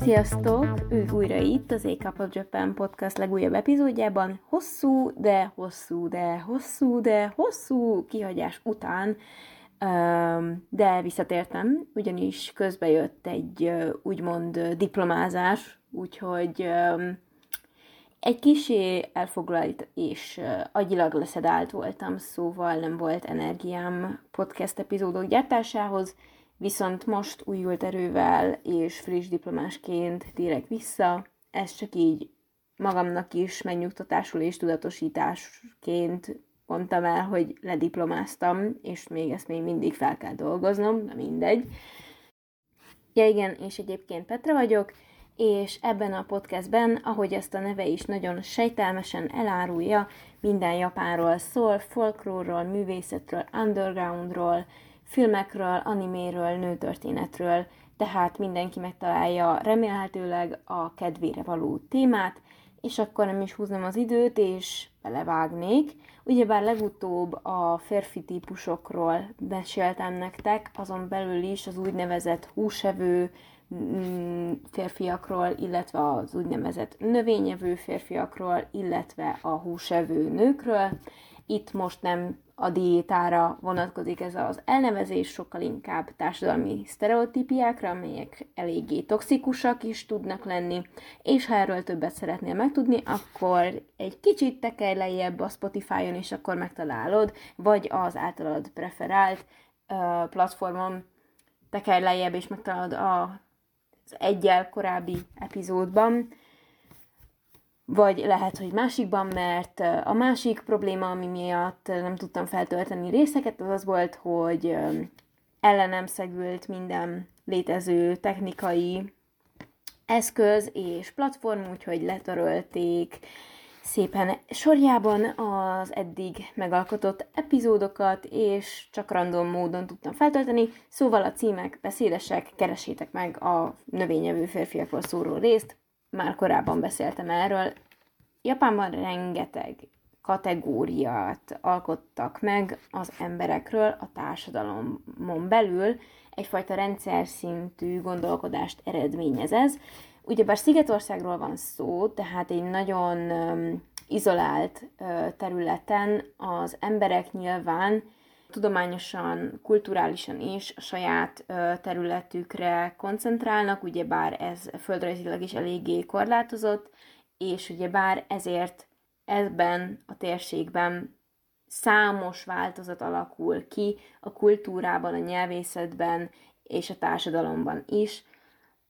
Sziasztok! Ő újra itt az A of Japan podcast legújabb epizódjában. Hosszú, de hosszú, de hosszú, de hosszú kihagyás után, de visszatértem, ugyanis közbe jött egy úgymond diplomázás, úgyhogy egy kisé elfoglalt és agyilag leszedált voltam, szóval nem volt energiám podcast epizódok gyártásához, Viszont most újult erővel és friss diplomásként térek vissza, ez csak így magamnak is megnyugtatásul és tudatosításként mondtam el, hogy lediplomáztam, és még ezt még mindig fel kell dolgoznom, de mindegy. Ja igen, és egyébként Petra vagyok, és ebben a podcastben, ahogy ezt a neve is nagyon sejtelmesen elárulja, minden Japánról szól, folklórról, művészetről, undergroundról, filmekről, animéről, nőtörténetről, tehát mindenki megtalálja remélhetőleg a kedvére való témát, és akkor nem is húznám az időt, és belevágnék. Ugyebár legutóbb a férfi típusokról meséltem nektek, azon belül is az úgynevezett húsevő férfiakról, illetve az úgynevezett növényevő férfiakról, illetve a húsevő nőkről. Itt most nem a diétára vonatkozik ez az elnevezés, sokkal inkább társadalmi sztereotípiákra, amelyek eléggé toxikusak is tudnak lenni, és ha erről többet szeretnél megtudni, akkor egy kicsit tekelj lejjebb a Spotify-on, és akkor megtalálod, vagy az általad preferált uh, platformon tekelj lejjebb, és megtalálod a, az egyel korábbi epizódban, vagy lehet, hogy másikban, mert a másik probléma, ami miatt nem tudtam feltölteni részeket, az az volt, hogy ellenem szegült minden létező technikai eszköz és platform, úgyhogy letörölték szépen sorjában az eddig megalkotott epizódokat, és csak random módon tudtam feltölteni, szóval a címek beszédesek, keresétek meg a növényevő férfiakról szóló részt, már korábban beszéltem erről. Japánban rengeteg kategóriát alkottak meg az emberekről a társadalomon belül, egyfajta rendszer szintű gondolkodást eredményez ez. Ugyebár Szigetországról van szó, tehát egy nagyon izolált területen az emberek nyilván tudományosan, kulturálisan is a saját területükre koncentrálnak, ugyebár ez földrajzilag is eléggé korlátozott, és ugyebár ezért ebben a térségben számos változat alakul ki a kultúrában, a nyelvészetben és a társadalomban is,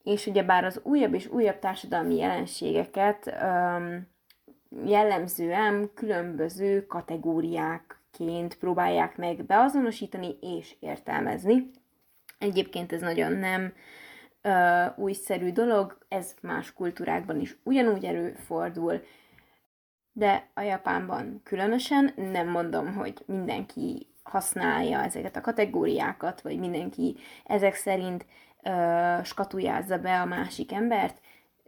és ugyebár az újabb és újabb társadalmi jelenségeket um, jellemzően különböző kategóriák ként próbálják meg beazonosítani és értelmezni. Egyébként ez nagyon nem ö, újszerű dolog, ez más kultúrákban is ugyanúgy előfordul, de a Japánban különösen nem mondom, hogy mindenki használja ezeket a kategóriákat, vagy mindenki ezek szerint ö, skatujázza be a másik embert,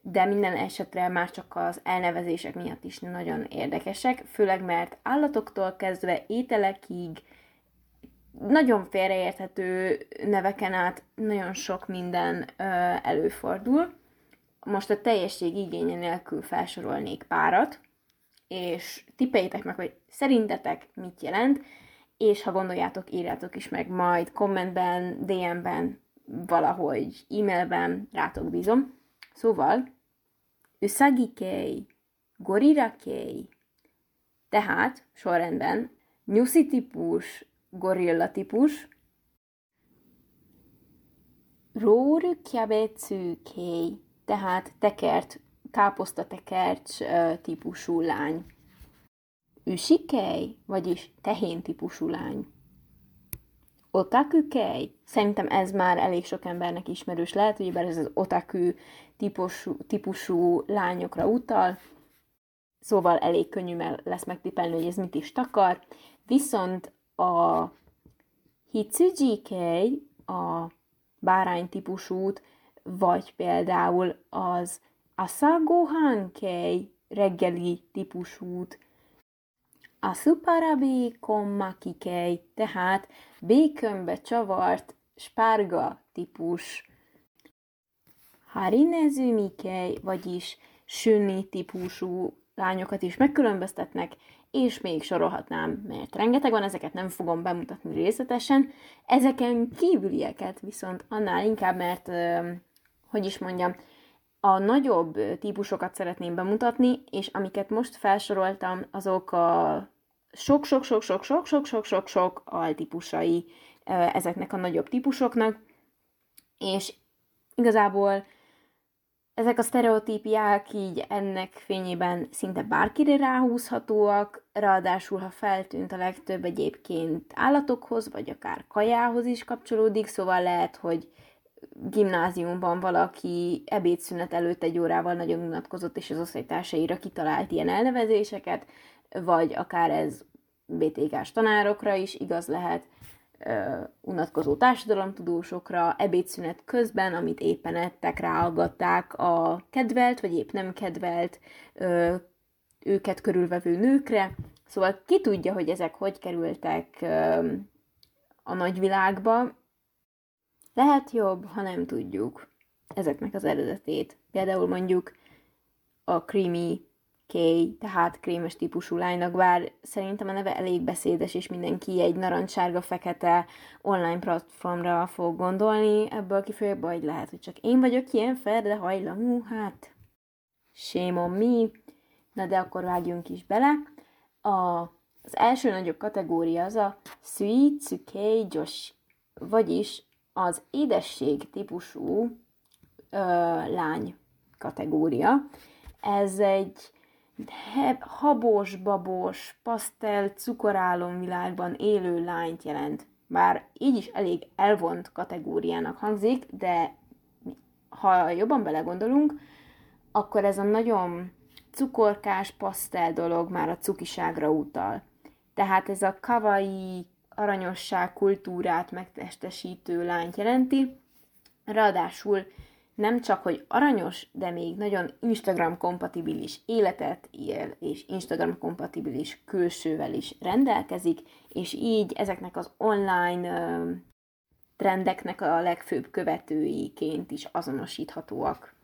de minden esetre már csak az elnevezések miatt is nagyon érdekesek, főleg mert állatoktól kezdve ételekig, nagyon félreérthető neveken át nagyon sok minden ö, előfordul. Most a teljesség igénye nélkül felsorolnék párat, és tippeljétek meg, hogy szerintetek mit jelent, és ha gondoljátok, írjátok is meg majd kommentben, DM-ben, valahogy e-mailben, rátok bízom. Szóval, Usagi-kei, Gorilla-kei. Tehát, sorrendben, nyuszi típus, gorilla típus, Róru kei, tehát tekert, káposzta tekert típusú lány. Üsikei, vagyis tehén típusú lány. Otaku. Szerintem ez már elég sok embernek ismerős lehet, hogy ez az otaku típusú, típusú lányokra utal, szóval elég könnyű mert lesz megtipelni, hogy ez mit is takar. Viszont a Hitsuji kei, a bárány típusút, vagy például az Asagohan kei, reggeli típusút. A szuparabi kommakikej, tehát békönbe csavart spárga típus. Harinezümikej, vagyis sünni típusú lányokat is megkülönböztetnek, és még sorolhatnám, mert rengeteg van, ezeket nem fogom bemutatni részletesen. Ezeken kívülieket viszont annál inkább, mert, hogy is mondjam, a nagyobb típusokat szeretném bemutatni, és amiket most felsoroltam, azok a sok-sok-sok-sok-sok-sok-sok-sok altípusai ezeknek a nagyobb típusoknak, és igazából ezek a sztereotípiák így ennek fényében szinte bárkire ráhúzhatóak, ráadásul ha feltűnt a legtöbb egyébként állatokhoz, vagy akár kajához is kapcsolódik, szóval lehet, hogy gimnáziumban valaki ebédszünet előtt egy órával nagyon unatkozott, és az osztálytársaira kitalált ilyen elnevezéseket, vagy akár ez BTK-s tanárokra is igaz lehet, uh, unatkozó társadalomtudósokra, ebédszünet közben, amit éppen ettek, ráaggatták a kedvelt, vagy épp nem kedvelt uh, őket körülvevő nőkre. Szóval ki tudja, hogy ezek hogy kerültek uh, a nagyvilágba. Lehet jobb, ha nem tudjuk ezeknek az eredetét. Például mondjuk a creamy Kay, tehát krémes típusú lánynak, bár szerintem a neve elég beszédes, és mindenki egy narancssárga-fekete online platformra fog gondolni, ebből kifolyólag, vagy lehet, hogy csak én vagyok ilyen ferde hajlamú, hát shame me. Na de akkor vágjunk is bele. A, az első nagyobb kategória az a Sweet Tsukei Joshi, vagyis az édesség típusú ö, lány kategória. Ez egy habos, babos, pasztel, cukorálomvilágban élő lányt jelent. Bár így is elég elvont kategóriának hangzik, de ha jobban belegondolunk, akkor ez a nagyon cukorkás pasztel dolog már a cukiságra utal. Tehát ez a kavai aranyosság kultúrát megtestesítő lányt jelenti, ráadásul nem csak, hogy aranyos, de még nagyon Instagram kompatibilis életet él, és Instagram kompatibilis külsővel is rendelkezik, és így ezeknek az online trendeknek a legfőbb követőiként is azonosíthatóak.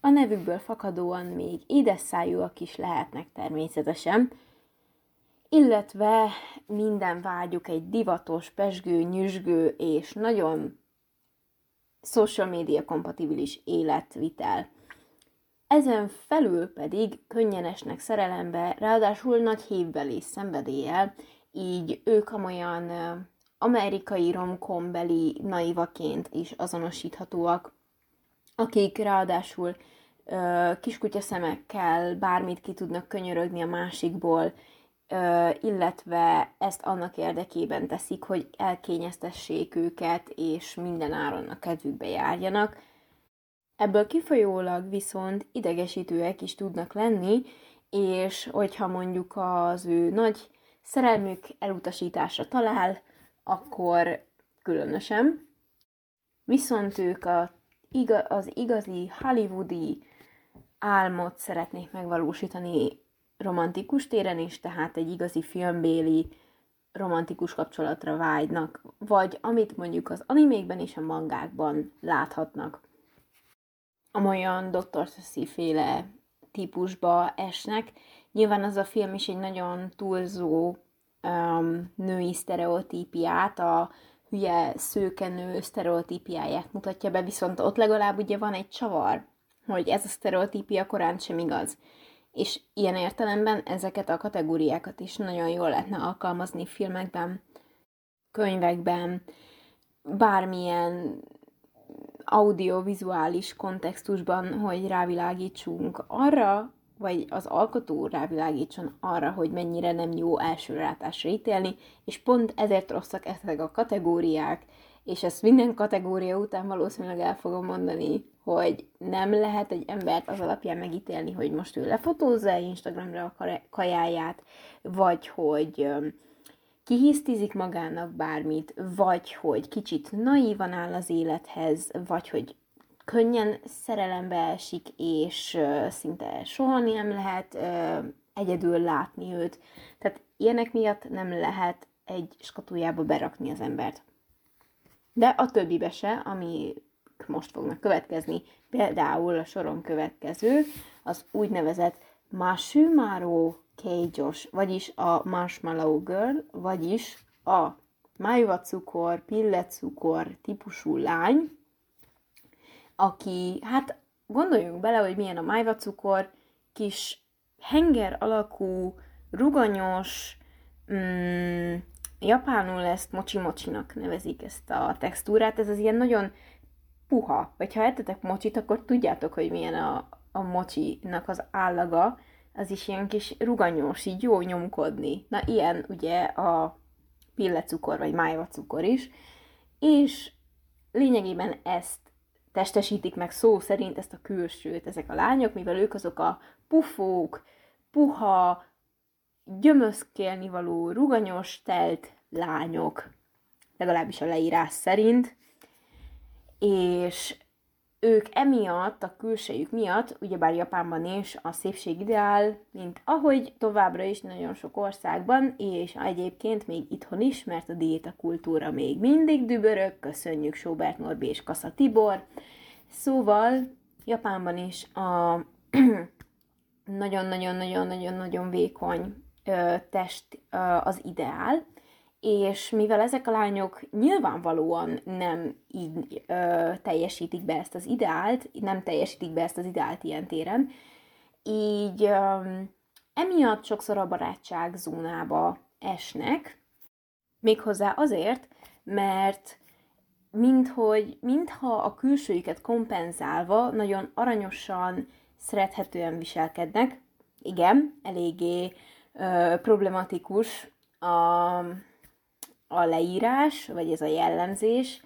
A nevükből fakadóan még édesszájúak is lehetnek természetesen, illetve minden vágyuk egy divatos, pesgő, nyüzsgő és nagyon social media kompatibilis életvitel. Ezen felül pedig könnyen esnek szerelembe, ráadásul nagy hívvel és szenvedéllyel, így ők amolyan amerikai romkombeli naivaként is azonosíthatóak, akik ráadásul kiskutya szemekkel bármit ki tudnak könyörögni a másikból, illetve ezt annak érdekében teszik, hogy elkényeztessék őket, és minden áron a kedvükbe járjanak. Ebből kifolyólag viszont idegesítőek is tudnak lenni, és hogyha mondjuk az ő nagy szerelmük elutasításra talál, akkor különösen. Viszont ők a, az igazi hollywoodi álmot szeretnék megvalósítani romantikus téren is, tehát egy igazi filmbéli romantikus kapcsolatra vágynak, vagy amit mondjuk az animékben és a mangákban láthatnak. Amolyan Dr. Sassy féle típusba esnek. Nyilván az a film is egy nagyon túlzó um, női sztereotípiát, a hülye szőkenő sztereotípiáját mutatja be, viszont ott legalább ugye van egy csavar, hogy ez a sztereotípia korán sem igaz és ilyen értelemben ezeket a kategóriákat is nagyon jól lehetne alkalmazni filmekben, könyvekben, bármilyen audiovizuális kontextusban, hogy rávilágítsunk arra, vagy az alkotó rávilágítson arra, hogy mennyire nem jó első rátásra ítélni, és pont ezért rosszak ezek a kategóriák, és ezt minden kategória után valószínűleg el fogom mondani, hogy nem lehet egy embert az alapján megítélni, hogy most ő lefotózza Instagramra a kajáját, vagy hogy kihisztizik magának bármit, vagy hogy kicsit naívan áll az élethez, vagy hogy könnyen szerelembe esik, és szinte soha nem lehet egyedül látni őt. Tehát ilyenek miatt nem lehet egy skatujába berakni az embert. De a többibe se, ami most fognak következni, például a soron következő, az úgynevezett Mashumaro Keijos, vagyis a Marshmallow Girl, vagyis a májvacukor, pillecukor típusú lány, aki, hát gondoljunk bele, hogy milyen a májvacukor, kis henger alakú, ruganyos, mm, japánul ezt mochi-mochinak nevezik ezt a textúrát, ez az ilyen nagyon puha, vagy ha ettetek mocsit, akkor tudjátok, hogy milyen a, a mocsinak az állaga, az is ilyen kis ruganyos, így jó nyomkodni. Na, ilyen ugye a pillecukor, vagy májvacukor is, és lényegében ezt testesítik meg szó szerint ezt a külsőt, ezek a lányok, mivel ők azok a pufók, puha, gyömöszkélni való, ruganyos, telt lányok, legalábbis a leírás szerint, és ők emiatt, a külsejük miatt, ugyebár Japánban is a szépség ideál, mint ahogy továbbra is nagyon sok országban, és egyébként még itthon is, mert a diéta kultúra még mindig dübörög, köszönjük Sobert Norbi és Kassa Tibor. Szóval Japánban is a nagyon-nagyon-nagyon-nagyon-nagyon vékony test az ideál, és mivel ezek a lányok nyilvánvalóan nem így ö, teljesítik be ezt az ideált, nem teljesítik be ezt az ideált ilyen téren, így ö, emiatt sokszor a barátság zónába esnek, méghozzá azért, mert minthogy, mintha a külsőjüket kompenzálva nagyon aranyosan, szerethetően viselkednek. Igen, eléggé ö, problematikus a, a leírás, vagy ez a jellemzés,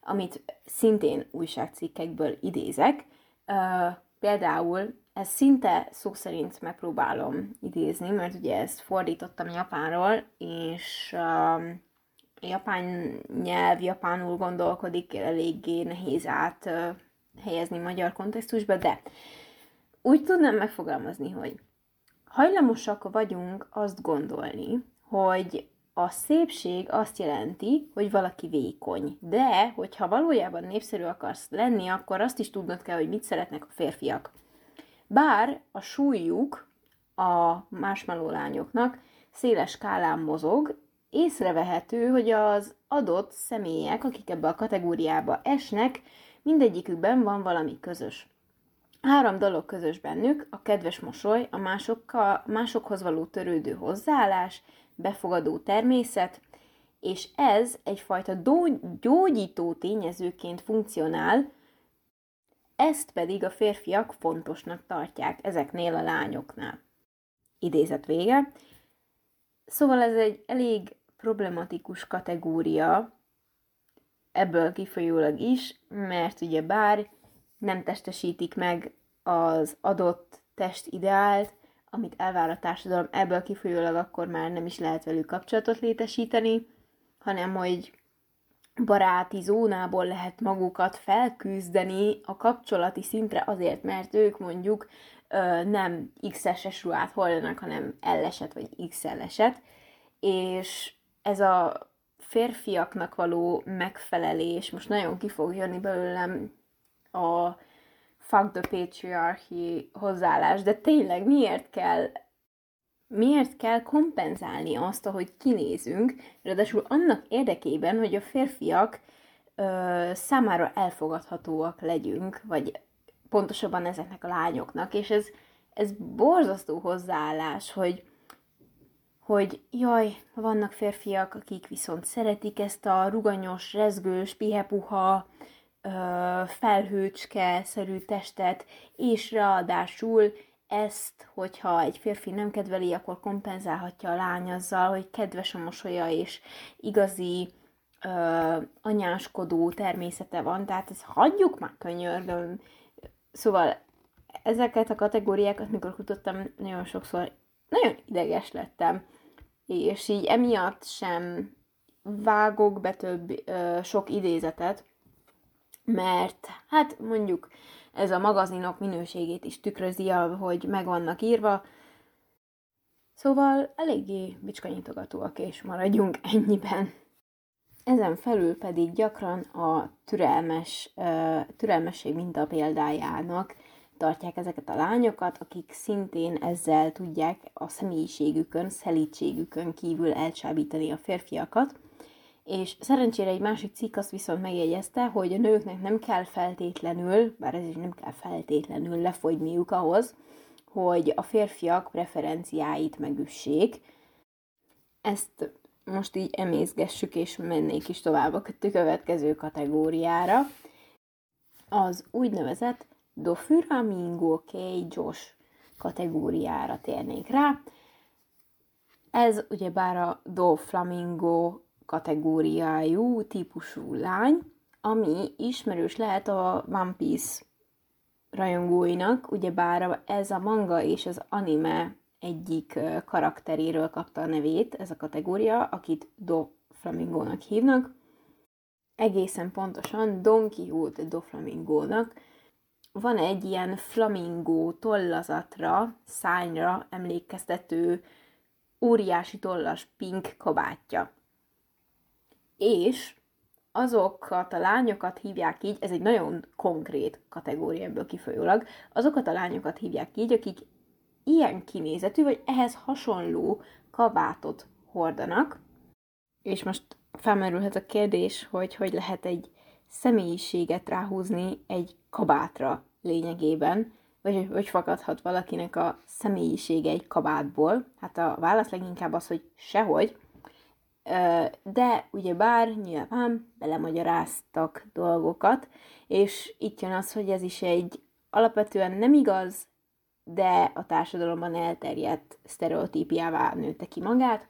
amit szintén újságcikkekből idézek. Ö, például ez szinte szó szerint megpróbálom idézni, mert ugye ezt fordítottam japánról, és uh, japán nyelv, japánul gondolkodik, eléggé nehéz át uh, helyezni magyar kontextusba, de úgy tudnám megfogalmazni, hogy hajlamosak vagyunk azt gondolni, hogy a szépség azt jelenti, hogy valaki vékony. De, hogyha valójában népszerű akarsz lenni, akkor azt is tudnod kell, hogy mit szeretnek a férfiak. Bár a súlyuk a marshmallow lányoknak széles skálán mozog, észrevehető, hogy az adott személyek, akik ebbe a kategóriába esnek, mindegyikükben van valami közös. Három dolog közös bennük, a kedves mosoly, a másokkal, másokhoz való törődő hozzáállás, befogadó természet, és ez egyfajta gyógyító tényezőként funkcionál, ezt pedig a férfiak fontosnak tartják ezeknél a lányoknál. Idézet vége. Szóval ez egy elég problematikus kategória, ebből kifolyólag is, mert ugye bár nem testesítik meg az adott test ideált, amit elvár a társadalom, ebből kifolyólag akkor már nem is lehet velük kapcsolatot létesíteni, hanem hogy baráti zónából lehet magukat felküzdeni a kapcsolati szintre azért, mert ők mondjuk ö, nem XS-es ruhát hordanak, hanem L-eset vagy XL-eset, és ez a férfiaknak való megfelelés, most nagyon ki fog jönni belőlem a fuck the patriarchy hozzáállás, de tényleg miért kell miért kell kompenzálni azt, ahogy kinézünk, ráadásul annak érdekében, hogy a férfiak ö, számára elfogadhatóak legyünk, vagy pontosabban ezeknek a lányoknak, és ez, ez borzasztó hozzáállás, hogy, hogy jaj, vannak férfiak, akik viszont szeretik ezt a ruganyos, rezgős, pihepuha, felhőcske-szerű testet, és ráadásul ezt, hogyha egy férfi nem kedveli, akkor kompenzálhatja a lány azzal, hogy kedves a mosolya, és igazi ö, anyáskodó természete van, tehát ezt hagyjuk már könyörgöm. Szóval ezeket a kategóriákat, mikor kutattam, nagyon sokszor nagyon ideges lettem, és így emiatt sem vágok be több ö, sok idézetet, mert hát mondjuk ez a magazinok minőségét is tükrözi, hogy meg vannak írva, Szóval eléggé bicskanyitogatóak, és maradjunk ennyiben. Ezen felül pedig gyakran a türelmes, türelmesség minta példájának tartják ezeket a lányokat, akik szintén ezzel tudják a személyiségükön, szelítségükön kívül elcsábítani a férfiakat. És szerencsére egy másik cikk azt viszont megjegyezte, hogy a nőknek nem kell feltétlenül, bár ez is nem kell feltétlenül lefogyniuk ahhoz, hogy a férfiak preferenciáit megüssék. Ezt most így emészgessük, és mennék is tovább a következő kategóriára. Az úgynevezett Dofuramingo Josh kategóriára térnék rá. Ez ugyebár a Do Flamingo kategóriájú típusú lány, ami ismerős lehet a One Piece rajongóinak, ugyebár ez a manga és az anime egyik karakteréről kapta a nevét, ez a kategória, akit Do Flamingónak hívnak. Egészen pontosan Don Quixote Do Flamingónak van egy ilyen flamingó tollazatra, szányra emlékeztető óriási tollas pink kabátja. És azokat a lányokat hívják így, ez egy nagyon konkrét kategória ebből kifolyólag, azokat a lányokat hívják így, akik ilyen kinézetű, vagy ehhez hasonló kabátot hordanak, és most felmerülhet a kérdés, hogy hogy lehet egy személyiséget ráhúzni egy kabátra lényegében, vagy hogy fakadhat valakinek a személyisége egy kabátból. Hát a válasz leginkább az, hogy sehogy, de ugye bár nyilván belemagyaráztak dolgokat, és itt jön az, hogy ez is egy alapvetően nem igaz, de a társadalomban elterjedt sztereotípiává nőtte ki magát.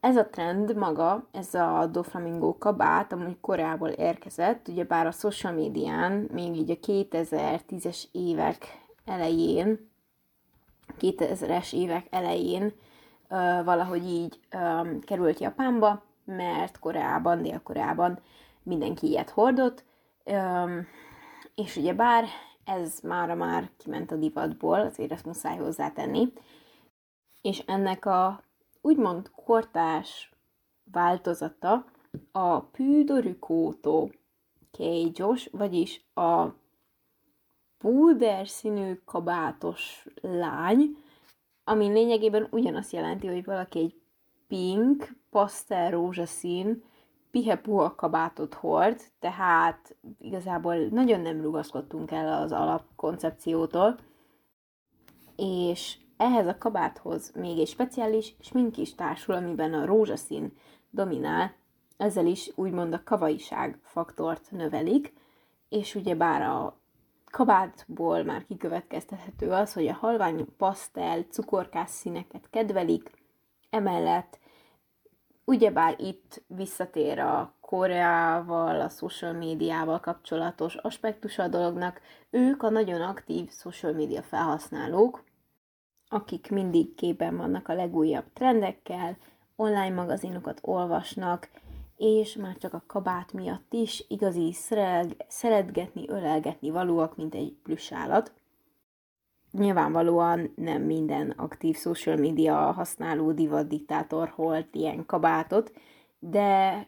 Ez a trend maga, ez a Doflamingo kabát, amúgy korából érkezett, ugye bár a social médián még így a 2010-es évek elején, 2000-es évek elején valahogy így került Japánba, mert Koreában, Dél-Koreában mindenki ilyet hordott, és ugye bár ez mára már kiment a divatból, azért ezt muszáj hozzátenni, és ennek a úgymond kortás változata a Pűdorükótó kégyos, vagyis a púder színű kabátos lány, ami lényegében ugyanazt jelenti, hogy valaki egy pink, pasztel rózsaszín, pihepuha kabátot hord, tehát igazából nagyon nem rugaszkodtunk el az alapkoncepciótól, és ehhez a kabáthoz még egy speciális smink is társul, amiben a rózsaszín dominál, ezzel is úgymond a kavaiság faktort növelik, és ugyebár a kabátból már kikövetkeztethető az, hogy a halvány pasztel, cukorkás színeket kedvelik, emellett ugyebár itt visszatér a Koreával, a social médiával kapcsolatos aspektus a dolognak, ők a nagyon aktív social média felhasználók, akik mindig képen vannak a legújabb trendekkel, online magazinokat olvasnak, és már csak a kabát miatt is igazi szeretgetni, ölelgetni valóak, mint egy plüssállat. Nyilvánvalóan nem minden aktív social media használó divat diktátor holt ilyen kabátot, de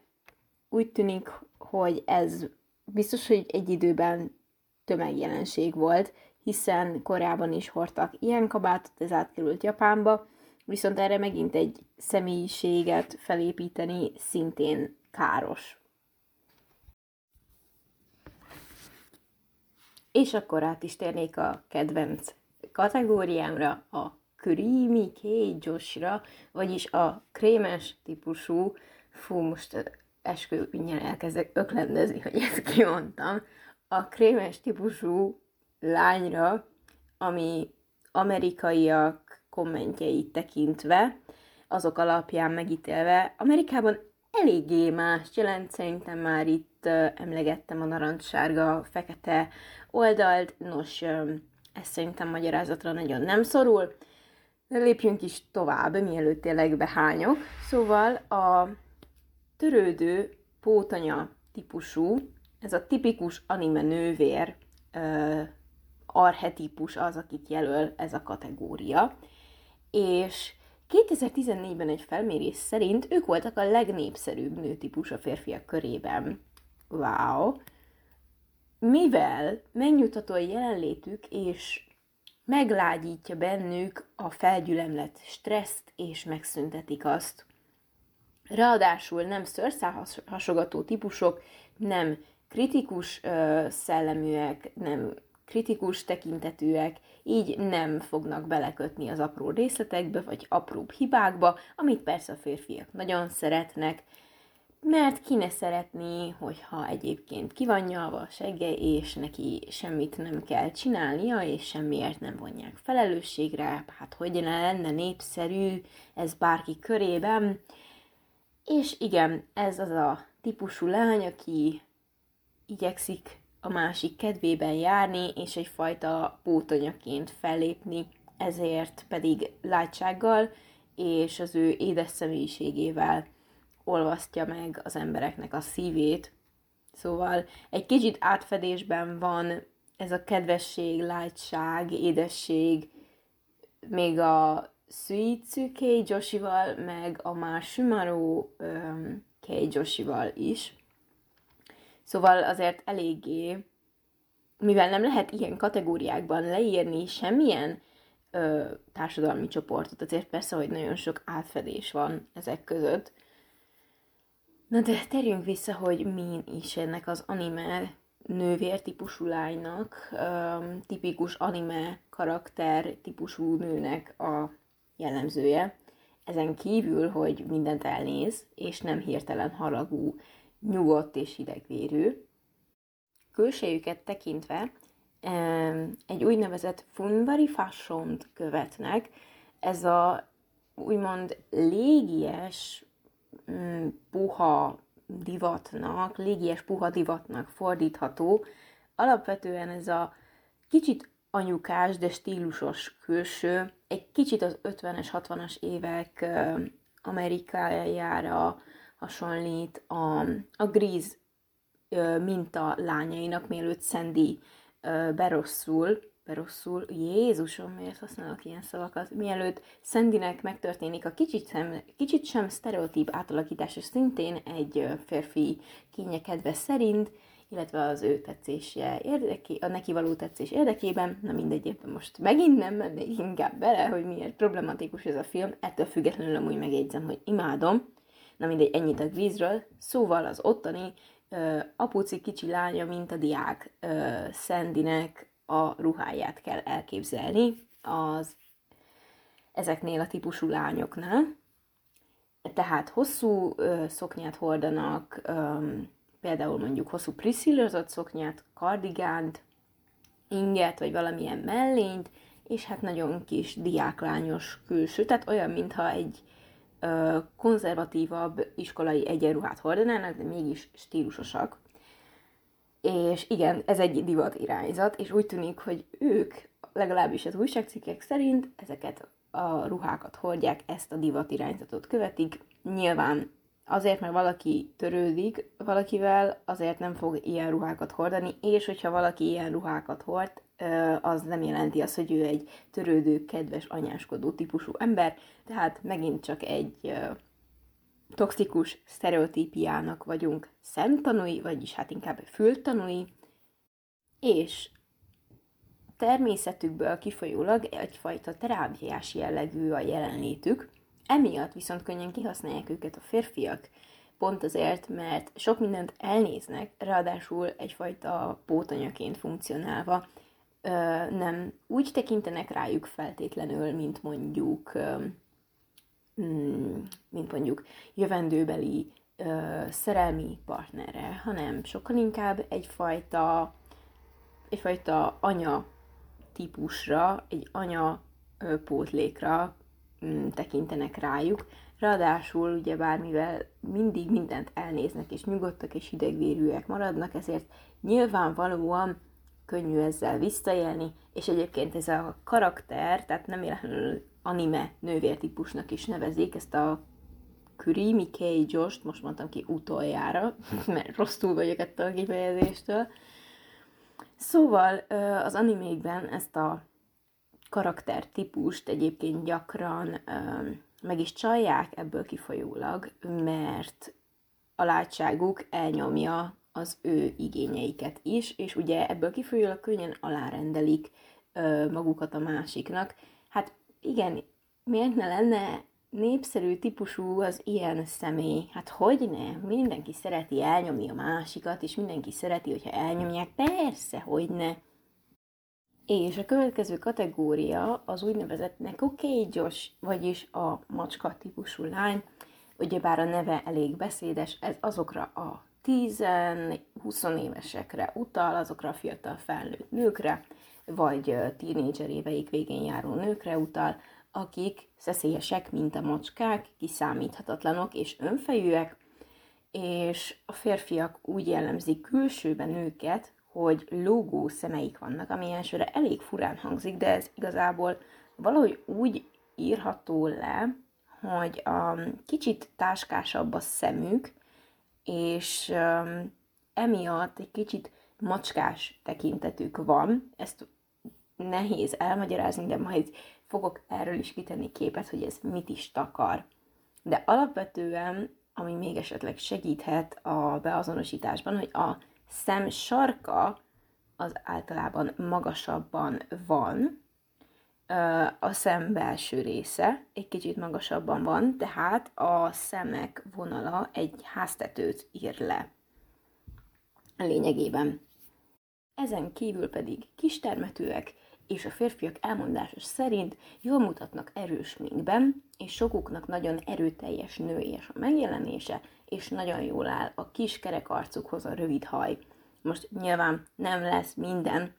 úgy tűnik, hogy ez biztos, hogy egy időben tömegjelenség volt, hiszen korábban is hordtak ilyen kabátot, ez átkerült Japánba, viszont erre megint egy személyiséget felépíteni szintén káros. És akkor át is térnék a kedvenc kategóriámra, a creamy cage vagyis a krémes típusú, fú, most esküvőnyen elkezdek öklendezni, hogy ezt kimondtam, a krémes típusú lányra, ami amerikaiak kommentjeit tekintve, azok alapján megítélve, Amerikában eléggé más jelent, szerintem már itt emlegettem a narancssárga, fekete oldalt, nos, ez szerintem magyarázatra nagyon nem szorul. De lépjünk is tovább, mielőtt tényleg behányok. Szóval a törődő pótanya típusú ez a tipikus anime nővér ö, arhetipus az, akit jelöl ez a kategória. És 2014-ben egy felmérés szerint ők voltak a legnépszerűbb nőtípus a férfiak körében. Wow! Mivel megnyugtató a jelenlétük, és meglágyítja bennük a felgyülemlet stresszt, és megszüntetik azt. Ráadásul nem szőrszálhasogató típusok, nem kritikus ö, szelleműek, nem kritikus tekintetűek, így nem fognak belekötni az apró részletekbe, vagy apróbb hibákba, amit persze a férfiak nagyon szeretnek, mert ki ne szeretné, hogyha egyébként ki van nyalva a segge, és neki semmit nem kell csinálnia, és semmiért nem vonják felelősségre, hát hogy lenne népszerű ez bárki körében. És igen, ez az a típusú lány, aki igyekszik a másik kedvében járni, és egyfajta pótonyaként fellépni, ezért pedig látsággal és az ő édes személyiségével olvasztja meg az embereknek a szívét. Szóval egy kicsit átfedésben van ez a kedvesség, látság, édesség, még a Suitsu Kei Joshival, meg a már Shumaro um, Kei Joshival is. Szóval azért eléggé, mivel nem lehet ilyen kategóriákban leírni semmilyen ö, társadalmi csoportot, azért persze, hogy nagyon sok átfedés van ezek között, Na de terjünk vissza, hogy mi is ennek az anime nővér típusú lánynak, um, tipikus anime karakter típusú nőnek a jellemzője. Ezen kívül, hogy mindent elnéz, és nem hirtelen haragú, nyugodt és hidegvérű. Külsejüket tekintve egy úgynevezett funvari fashion követnek. Ez a úgymond légies Mm, puha divatnak, légies puha divatnak fordítható. Alapvetően ez a kicsit anyukás, de stílusos külső, egy kicsit az 50-es, 60-as évek Amerikájára hasonlít a, a Grease minta lányainak, mielőtt Sandy berosszul, rosszul, Jézusom, miért használok ilyen szavakat, mielőtt Szendinek megtörténik a kicsit sem, kicsit sem sztereotíp átalakítás, és szintén egy férfi kénye kedve szerint, illetve az ő tetszése érdeké, a neki való tetszés érdekében, na mindegy, éppen most megint nem mennék inkább bele, hogy miért problematikus ez a film, ettől függetlenül amúgy megjegyzem, hogy imádom, na mindegy, ennyit a vízről, szóval az ottani uh, apuci kicsi lánya, mint a diák uh, Szendinek a ruháját kell elképzelni az ezeknél a típusú lányoknál. Tehát hosszú ö, szoknyát hordanak, ö, például mondjuk hosszú priszillazott szoknyát, kardigánt, inget, vagy valamilyen mellényt, és hát nagyon kis diáklányos külső, tehát olyan, mintha egy ö, konzervatívabb iskolai egyenruhát hordanának, de mégis stílusosak. És igen, ez egy divat irányzat, és úgy tűnik, hogy ők, legalábbis az újságcikkek szerint, ezeket a ruhákat hordják, ezt a divat irányzatot követik. Nyilván azért, mert valaki törődik valakivel, azért nem fog ilyen ruhákat hordani, és hogyha valaki ilyen ruhákat hord, az nem jelenti azt, hogy ő egy törődő, kedves, anyáskodó típusú ember, tehát megint csak egy toxikus sztereotípiának vagyunk szemtanúi, vagyis hát inkább fültanúi, és természetükből kifolyólag egyfajta terápiás jellegű a jelenlétük, emiatt viszont könnyen kihasználják őket a férfiak, pont azért, mert sok mindent elnéznek, ráadásul egyfajta pótanyaként funkcionálva, nem úgy tekintenek rájuk feltétlenül, mint mondjuk Mm, mint mondjuk jövendőbeli ö, szerelmi partnerre, hanem sokkal inkább egyfajta, egyfajta anya típusra, egy anya ö, pótlékra mm, tekintenek rájuk. Ráadásul ugye bármivel mindig mindent elnéznek, és nyugodtak és hidegvérűek maradnak, ezért nyilvánvalóan könnyű ezzel visszaélni, és egyébként ez a karakter, tehát nem véletlenül anime nővértípusnak is nevezik ezt a Creamy K. Josh-t, most mondtam ki utoljára, mert rosszul vagyok ettől a kifejezéstől. Szóval az animékben ezt a karaktertípust egyébként gyakran meg is csalják ebből kifolyólag, mert a látságuk elnyomja az ő igényeiket is, és ugye ebből kifolyólag könnyen alárendelik magukat a másiknak. Hát igen, miért ne lenne népszerű típusú az ilyen személy? Hát hogy ne? Mindenki szereti elnyomni a másikat, és mindenki szereti, hogyha elnyomják. Persze, hogy ne. És a következő kategória az úgynevezett nekokégyos, vagyis a macska típusú lány. Ugyebár a neve elég beszédes, ez azokra a 10-20 évesekre utal, azokra a fiatal felnőtt nőkre, vagy tínédzser éveik végén járó nőkre utal, akik szeszélyesek, mint a macskák, kiszámíthatatlanok és önfejűek, és a férfiak úgy jellemzik külsőben őket, hogy lógó szemeik vannak, ami elsőre elég furán hangzik, de ez igazából valahogy úgy írható le, hogy a kicsit táskásabb a szemük, és emiatt egy kicsit macskás tekintetük van. Ezt nehéz elmagyarázni, de majd fogok erről is kitenni képet, hogy ez mit is takar. De alapvetően, ami még esetleg segíthet a beazonosításban, hogy a szem sarka az általában magasabban van, a szem belső része egy kicsit magasabban van, tehát a szemek vonala egy háztetőt ír le lényegében. Ezen kívül pedig kistermetőek, és a férfiak elmondása szerint jól mutatnak erős minkben, és sokuknak nagyon erőteljes nőies a megjelenése, és nagyon jól áll a kis kerekarcukhoz a rövid haj. Most nyilván nem lesz minden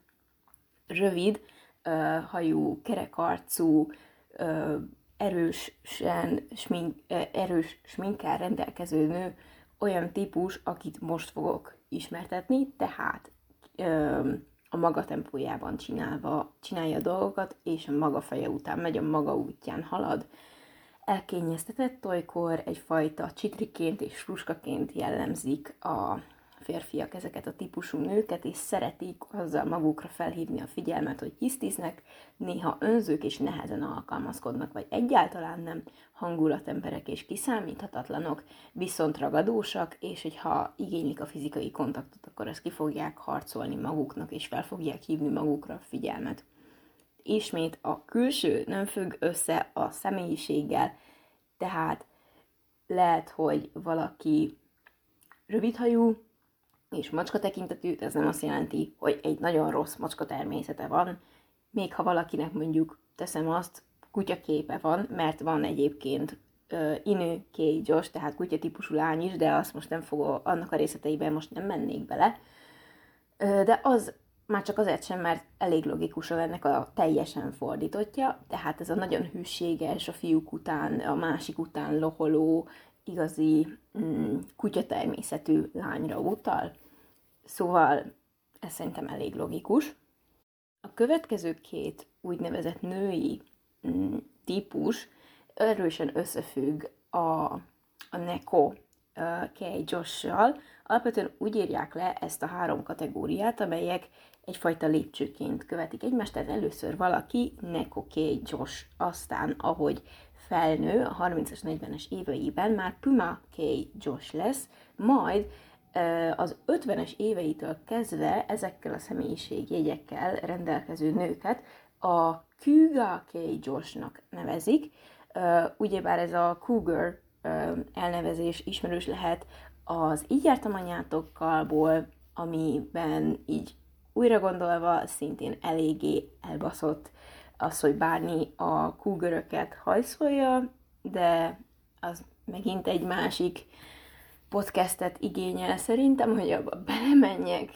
rövid, hajú, kerekarcú, erősen smink, erős sminkkel rendelkező nő olyan típus, akit most fogok ismertetni, tehát a maga tempójában csinálva, csinálja a dolgokat, és a maga feje után megy, a maga útján halad. Elkényeztetett olykor egyfajta csitriként és fruskaként jellemzik a férfiak ezeket a típusú nőket, és szeretik azzal magukra felhívni a figyelmet, hogy hisztiznek, néha önzők és nehezen alkalmazkodnak, vagy egyáltalán nem hangulatemberek és kiszámíthatatlanok, viszont ragadósak, és hogyha igénylik a fizikai kontaktot, akkor ezt ki fogják harcolni maguknak, és fel fogják hívni magukra a figyelmet. Ismét a külső nem függ össze a személyiséggel, tehát lehet, hogy valaki rövidhajú, és macska tekintetű, ez nem azt jelenti, hogy egy nagyon rossz macska természete van, még ha valakinek mondjuk teszem azt, kutyaképe van, mert van egyébként uh, inő kégyos, tehát kutya típusú lány is, de azt most nem fogok, annak a részleteiben most nem mennék bele. De az már csak azért sem, mert elég logikusan ennek a teljesen fordítottja, tehát ez a nagyon hűséges, a fiúk után, a másik után loholó, igazi mm, kutyatermészetű lányra utal. Szóval ez szerintem elég logikus. A következő két úgynevezett női mm, típus erősen összefügg a, a Neko Josh-sal. Alapvetően úgy írják le ezt a három kategóriát, amelyek egyfajta lépcsőként követik egymást, tehát először valaki Neko Josh, aztán ahogy felnő a 30-as, 40-es éveiben már Puma K. Josh lesz, majd az 50-es éveitől kezdve ezekkel a személyiségjegyekkel rendelkező nőket a Cougar K. Joshnak nevezik. Ugyebár ez a Cougar elnevezés ismerős lehet az Így jártam anyátokkalból, amiben így újra gondolva szintén eléggé elbaszott az, hogy bárni a kúgöröket hajszolja, de az megint egy másik podcastet igényel szerintem, hogy abba belemenjek.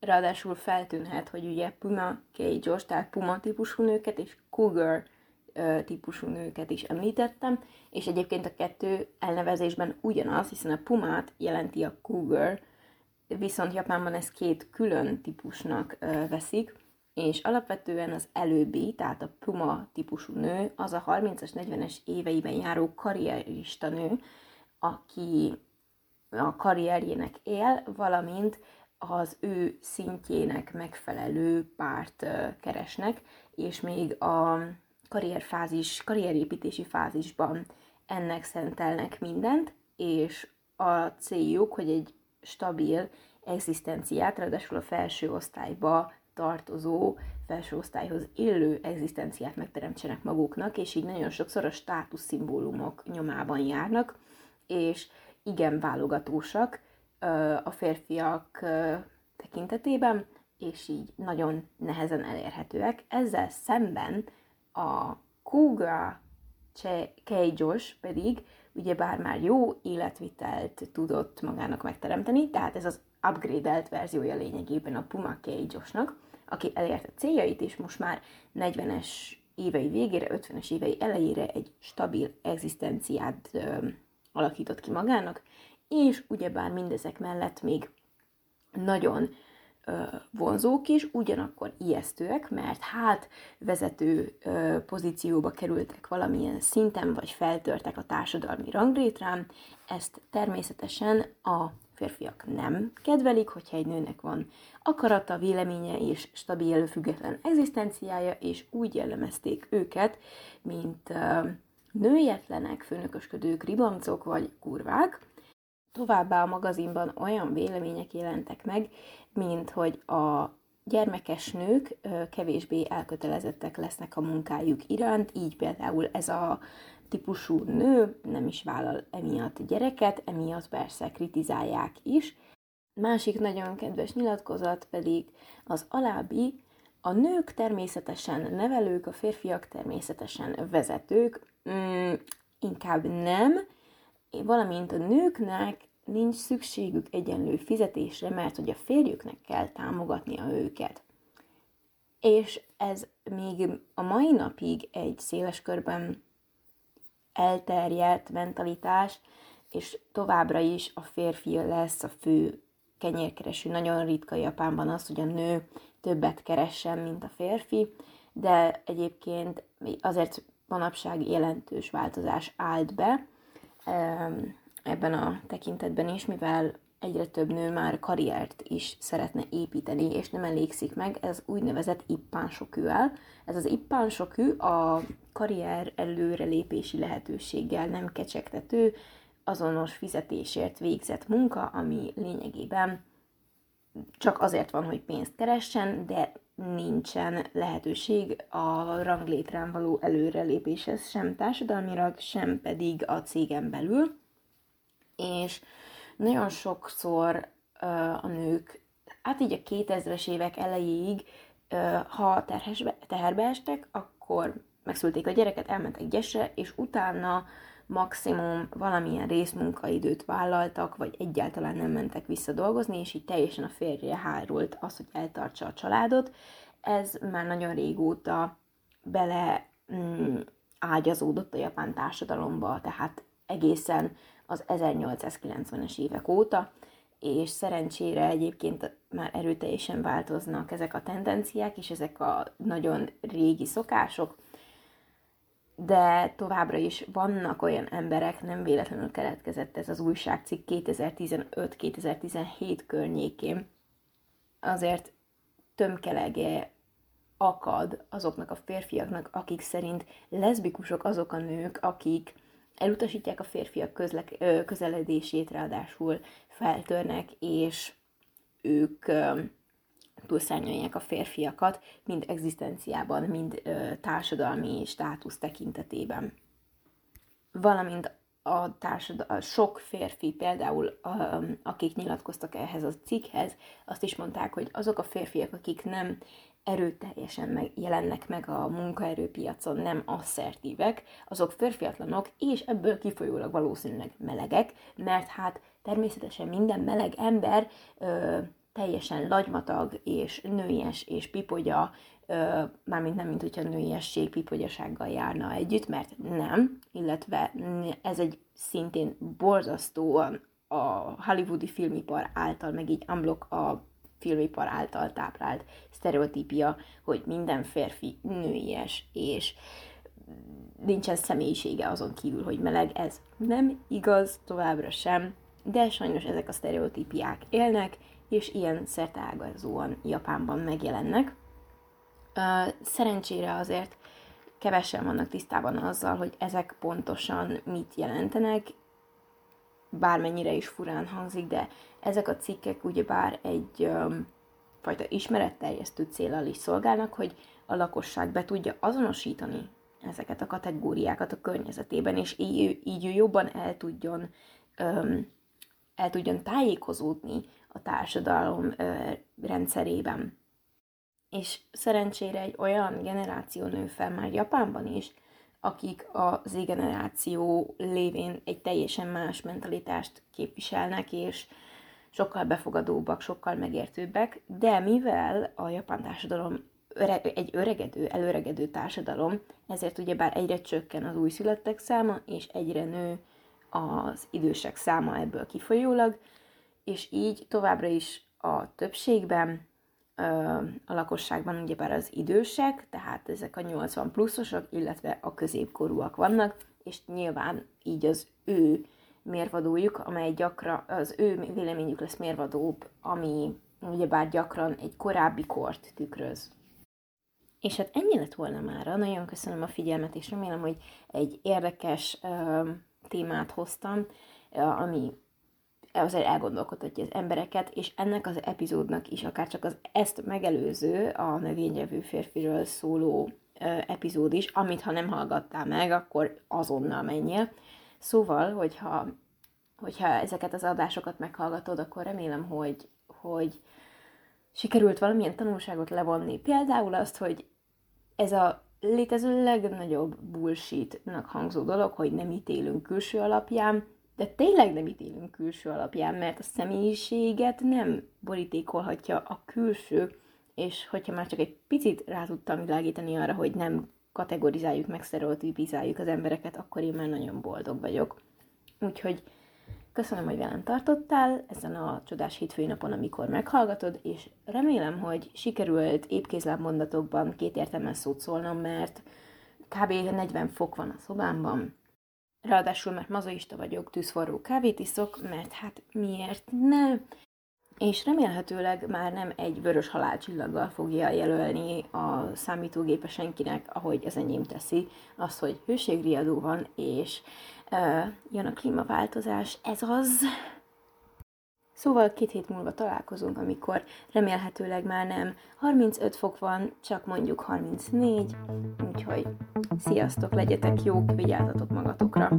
Ráadásul feltűnhet, hogy ugye Puma Cage-os, tehát Puma típusú nőket és Cougar típusú nőket is említettem, és egyébként a kettő elnevezésben ugyanaz, hiszen a Pumát jelenti a Cougar, viszont Japánban ez két külön típusnak veszik, és alapvetően az előbbi, tehát a Puma típusú nő, az a 30-as, 40-es éveiben járó karrierista nő, aki a karrierjének él, valamint az ő szintjének megfelelő párt keresnek, és még a karrierfázis, karrierépítési fázisban ennek szentelnek mindent, és a céljuk, hogy egy stabil egzisztenciát, ráadásul a felső osztályba tartozó, felső osztályhoz illő egzisztenciát megteremtsenek maguknak, és így nagyon sokszor a státuszszimbólumok nyomában járnak, és igen válogatósak a férfiak tekintetében, és így nagyon nehezen elérhetőek. Ezzel szemben a Kuga Kejgyos pedig ugyebár már jó életvitelt tudott magának megteremteni, tehát ez az upgrade verziója lényegében a Puma Kejgyosnak, aki elérte céljait, és most már 40-es évei végére, 50-es évei elejére egy stabil egzisztenciát alakított ki magának, és ugyebár mindezek mellett még nagyon vonzók is, ugyanakkor ijesztőek, mert hát vezető pozícióba kerültek valamilyen szinten, vagy feltörtek a társadalmi rangrétrán. Ezt természetesen a férfiak nem kedvelik, hogyha egy nőnek van akarata, véleménye és stabil, független egzisztenciája, és úgy jellemezték őket, mint nőjetlenek, főnökösködők, ribancok vagy kurvák, Továbbá a magazinban olyan vélemények jelentek meg, mint hogy a gyermekes nők kevésbé elkötelezettek lesznek a munkájuk iránt, így például ez a típusú nő nem is vállal emiatt gyereket, emiatt persze kritizálják is. Másik nagyon kedves nyilatkozat pedig az alábbi, a nők természetesen nevelők, a férfiak természetesen vezetők, mm, inkább nem, valamint a nőknek nincs szükségük egyenlő fizetésre, mert hogy a férjüknek kell támogatnia őket. És ez még a mai napig egy széles körben elterjedt mentalitás, és továbbra is a férfi lesz a fő kenyérkereső. Nagyon ritka Japánban az, hogy a nő többet keressen, mint a férfi, de egyébként azért manapság jelentős változás állt be, ebben a tekintetben is, mivel egyre több nő már karriert is szeretne építeni, és nem elégszik meg, ez úgynevezett ippánsokűel. Ez az ippánsokű a karrier előrelépési lehetőséggel nem kecsegtető, azonos fizetésért végzett munka, ami lényegében csak azért van, hogy pénzt keressen, de nincsen lehetőség a ranglétrán való előrelépéshez sem társadalmilag, sem pedig a cégen belül. És nagyon sokszor a nők, hát így a 2000-es évek elejéig, ha terhesbe, teherbe estek, akkor megszülték a gyereket, elmentek gyesre, és utána maximum valamilyen részmunkaidőt vállaltak, vagy egyáltalán nem mentek vissza dolgozni, és így teljesen a férje hárult az, hogy eltartsa a családot. Ez már nagyon régóta bele mm, ágyazódott a japán társadalomba, tehát egészen az 1890-es évek óta, és szerencsére egyébként már erőteljesen változnak ezek a tendenciák, és ezek a nagyon régi szokások, de továbbra is vannak olyan emberek, nem véletlenül keletkezett ez az újságcikk 2015-2017 környékén, azért tömkelege akad azoknak a férfiaknak, akik szerint leszbikusok azok a nők, akik elutasítják a férfiak közlek, közeledését, ráadásul feltörnek, és ők túlszárnyalják a férfiakat, mind egzisztenciában, mind ö, társadalmi státusz tekintetében. Valamint a társadal, sok férfi például, a, akik nyilatkoztak ehhez a cikkhez, azt is mondták, hogy azok a férfiak, akik nem erőteljesen meg, jelennek meg a munkaerőpiacon, nem asszertívek, azok férfiatlanok, és ebből kifolyólag valószínűleg melegek, mert hát természetesen minden meleg ember ö, teljesen lagymatag és nőies és pipogya, mármint nem, mint hogyha nőiesség pipogyasággal járna együtt, mert nem, illetve ez egy szintén borzasztóan a hollywoodi filmipar által, meg így unblock a filmipar által táplált sztereotípia, hogy minden férfi nőies, és nincsen személyisége azon kívül, hogy meleg, ez nem igaz továbbra sem, de sajnos ezek a sztereotípiák élnek, és ilyen szerteágazóan Japánban megjelennek. Szerencsére azért kevesen vannak tisztában azzal, hogy ezek pontosan mit jelentenek, bármennyire is furán hangzik, de ezek a cikkek ugyebár egy fajta ismeretterjesztő célral is szolgálnak, hogy a lakosság be tudja azonosítani ezeket a kategóriákat a környezetében, és így, így jobban el tudjon, um, el tudjon tájékozódni a társadalom rendszerében. És szerencsére egy olyan generáció nő fel már Japánban is, akik a Z-generáció lévén egy teljesen más mentalitást képviselnek, és sokkal befogadóbbak, sokkal megértőbbek, de mivel a japán társadalom öre, egy öregedő, előregedő társadalom, ezért ugyebár egyre csökken az újszülöttek száma, és egyre nő az idősek száma ebből kifolyólag, és így továbbra is a többségben a lakosságban ugyebár az idősek, tehát ezek a 80 pluszosok, illetve a középkorúak vannak, és nyilván így az ő mérvadójuk, amely gyakran, az ő véleményük lesz mérvadóbb, ami ugyebár gyakran egy korábbi kort tükröz. És hát ennyi lett volna már. Nagyon köszönöm a figyelmet, és remélem, hogy egy érdekes uh, témát hoztam, ami azért elgondolkodhatja az embereket, és ennek az epizódnak is, akár csak az ezt megelőző, a növényevő férfiről szóló epizód is, amit ha nem hallgattál meg, akkor azonnal menjél. Szóval, hogyha, hogyha ezeket az adásokat meghallgatod, akkor remélem, hogy, hogy sikerült valamilyen tanulságot levonni. Például azt, hogy ez a létező legnagyobb bullshitnak hangzó dolog, hogy nem ítélünk külső alapján, de tényleg nem ítélünk külső alapján, mert a személyiséget nem borítékolhatja a külső, és hogyha már csak egy picit rá tudtam világítani arra, hogy nem kategorizáljuk, meg sztereotipizáljuk az embereket, akkor én már nagyon boldog vagyok. Úgyhogy köszönöm, hogy velem tartottál ezen a csodás hétfői napon, amikor meghallgatod, és remélem, hogy sikerült épkézláb mondatokban két értelmes szót szólnom, mert kb. 40 fok van a szobámban, Ráadásul, mert mazoista vagyok, tűzforró kávét iszok, mert hát miért ne? És remélhetőleg már nem egy vörös halálcsillaggal fogja jelölni a számítógépe senkinek, ahogy az enyém teszi, az, hogy hőségriadó van, és uh, jön a klímaváltozás, ez az. Szóval két hét múlva találkozunk, amikor remélhetőleg már nem 35 fok van, csak mondjuk 34, úgyhogy sziasztok, legyetek jók, vigyázzatok magatokra!